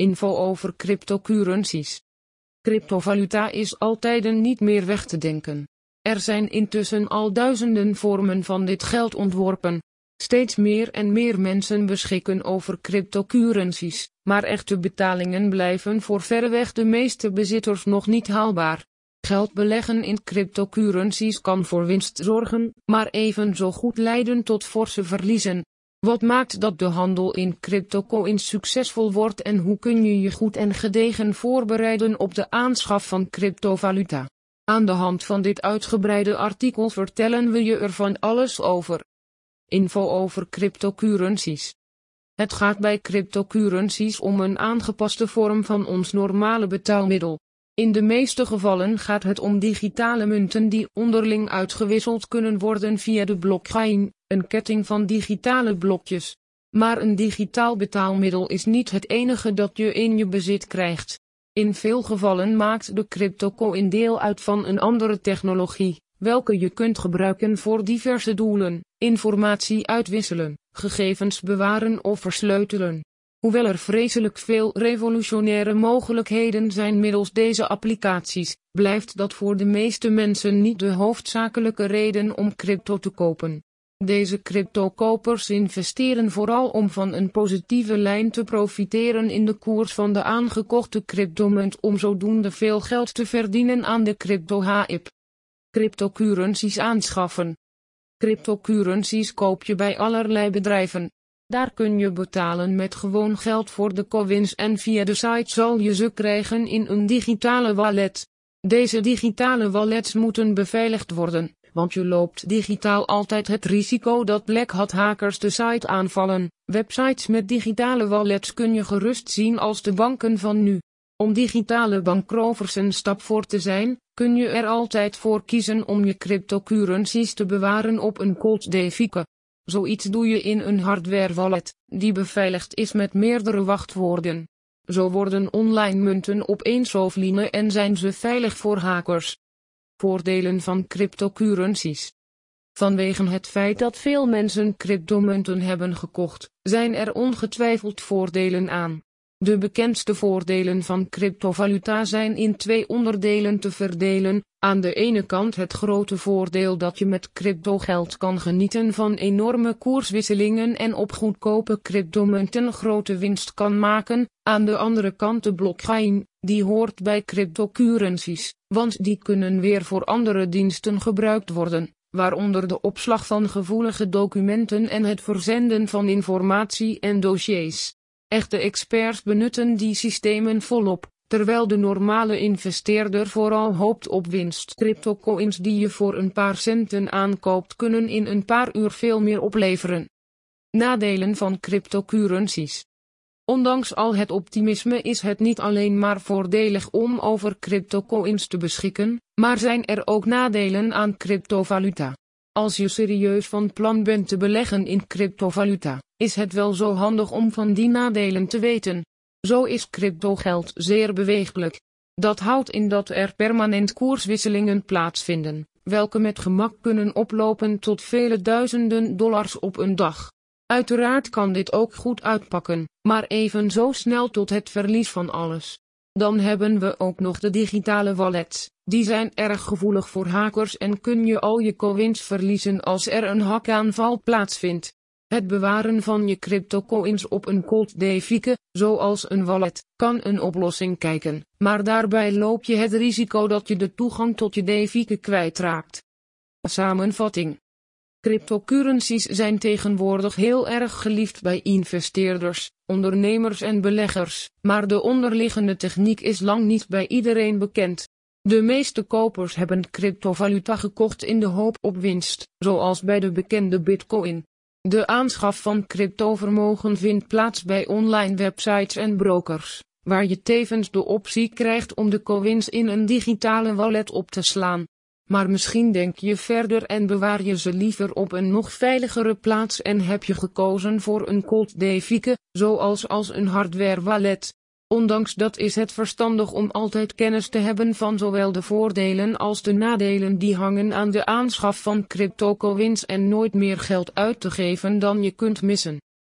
Info over cryptocurrencies. Cryptovaluta is altijd een niet meer weg te denken. Er zijn intussen al duizenden vormen van dit geld ontworpen. Steeds meer en meer mensen beschikken over cryptocurrencies, maar echte betalingen blijven voor verreweg de meeste bezitters nog niet haalbaar. Geld beleggen in cryptocurrencies kan voor winst zorgen, maar evenzo goed leiden tot forse verliezen. Wat maakt dat de handel in cryptocoins succesvol wordt en hoe kun je je goed en gedegen voorbereiden op de aanschaf van cryptovaluta? Aan de hand van dit uitgebreide artikel vertellen we je er van alles over. Info over cryptocurrencies. Het gaat bij cryptocurrencies om een aangepaste vorm van ons normale betaalmiddel. In de meeste gevallen gaat het om digitale munten die onderling uitgewisseld kunnen worden via de blockchain, een ketting van digitale blokjes. Maar een digitaal betaalmiddel is niet het enige dat je in je bezit krijgt. In veel gevallen maakt de cryptocoin deel uit van een andere technologie, welke je kunt gebruiken voor diverse doelen, informatie uitwisselen, gegevens bewaren of versleutelen. Hoewel er vreselijk veel revolutionaire mogelijkheden zijn middels deze applicaties, blijft dat voor de meeste mensen niet de hoofdzakelijke reden om crypto te kopen. Deze cryptokopers investeren vooral om van een positieve lijn te profiteren in de koers van de aangekochte cryptomunt om zodoende veel geld te verdienen aan de crypto-hype. Cryptocurrencies aanschaffen. Cryptocurrencies koop je bij allerlei bedrijven, daar kun je betalen met gewoon geld voor de coins en via de site zal je ze krijgen in een digitale wallet. Deze digitale wallets moeten beveiligd worden, want je loopt digitaal altijd het risico dat black hat hackers de site aanvallen. Websites met digitale wallets kun je gerust zien als de banken van nu. Om digitale bankrovers een stap voor te zijn, kun je er altijd voor kiezen om je cryptocurrencies te bewaren op een cold DeFi. Zoiets doe je in een hardware wallet, die beveiligd is met meerdere wachtwoorden. Zo worden online munten opeens offline en zijn ze veilig voor hackers. Voordelen van cryptocurrencies. Vanwege het feit dat veel mensen cryptomunten hebben gekocht, zijn er ongetwijfeld voordelen aan. De bekendste voordelen van cryptovaluta zijn in twee onderdelen te verdelen. Aan de ene kant het grote voordeel dat je met cryptogeld kan genieten van enorme koerswisselingen en op goedkope cryptomunten grote winst kan maken. Aan de andere kant de blockchain, die hoort bij cryptocurrencies, want die kunnen weer voor andere diensten gebruikt worden, waaronder de opslag van gevoelige documenten en het verzenden van informatie en dossiers. Echte experts benutten die systemen volop, terwijl de normale investeerder vooral hoopt op winst. Cryptocoins die je voor een paar centen aankoopt kunnen in een paar uur veel meer opleveren. Nadelen van cryptocurrencies. Ondanks al het optimisme is het niet alleen maar voordelig om over cryptocoins te beschikken, maar zijn er ook nadelen aan cryptovaluta. Als je serieus van plan bent te beleggen in cryptovaluta, is het wel zo handig om van die nadelen te weten. Zo is cryptogeld zeer beweeglijk. Dat houdt in dat er permanent koerswisselingen plaatsvinden, welke met gemak kunnen oplopen tot vele duizenden dollars op een dag. Uiteraard kan dit ook goed uitpakken, maar even zo snel tot het verlies van alles. Dan hebben we ook nog de digitale wallets. Die zijn erg gevoelig voor hackers en kun je al je coins verliezen als er een hackaanval plaatsvindt. Het bewaren van je cryptocoins op een cold device, zoals een wallet, kan een oplossing kijken, maar daarbij loop je het risico dat je de toegang tot je device kwijtraakt. Samenvatting Cryptocurrencies zijn tegenwoordig heel erg geliefd bij investeerders, ondernemers en beleggers, maar de onderliggende techniek is lang niet bij iedereen bekend. De meeste kopers hebben cryptovaluta gekocht in de hoop op winst, zoals bij de bekende Bitcoin. De aanschaf van cryptovermogen vindt plaats bij online websites en brokers, waar je tevens de optie krijgt om de coins in een digitale wallet op te slaan. Maar misschien denk je verder en bewaar je ze liever op een nog veiligere plaats en heb je gekozen voor een cold device, zoals als een hardware wallet. Ondanks dat is het verstandig om altijd kennis te hebben van zowel de voordelen als de nadelen die hangen aan de aanschaf van cryptocoins en nooit meer geld uit te geven dan je kunt missen.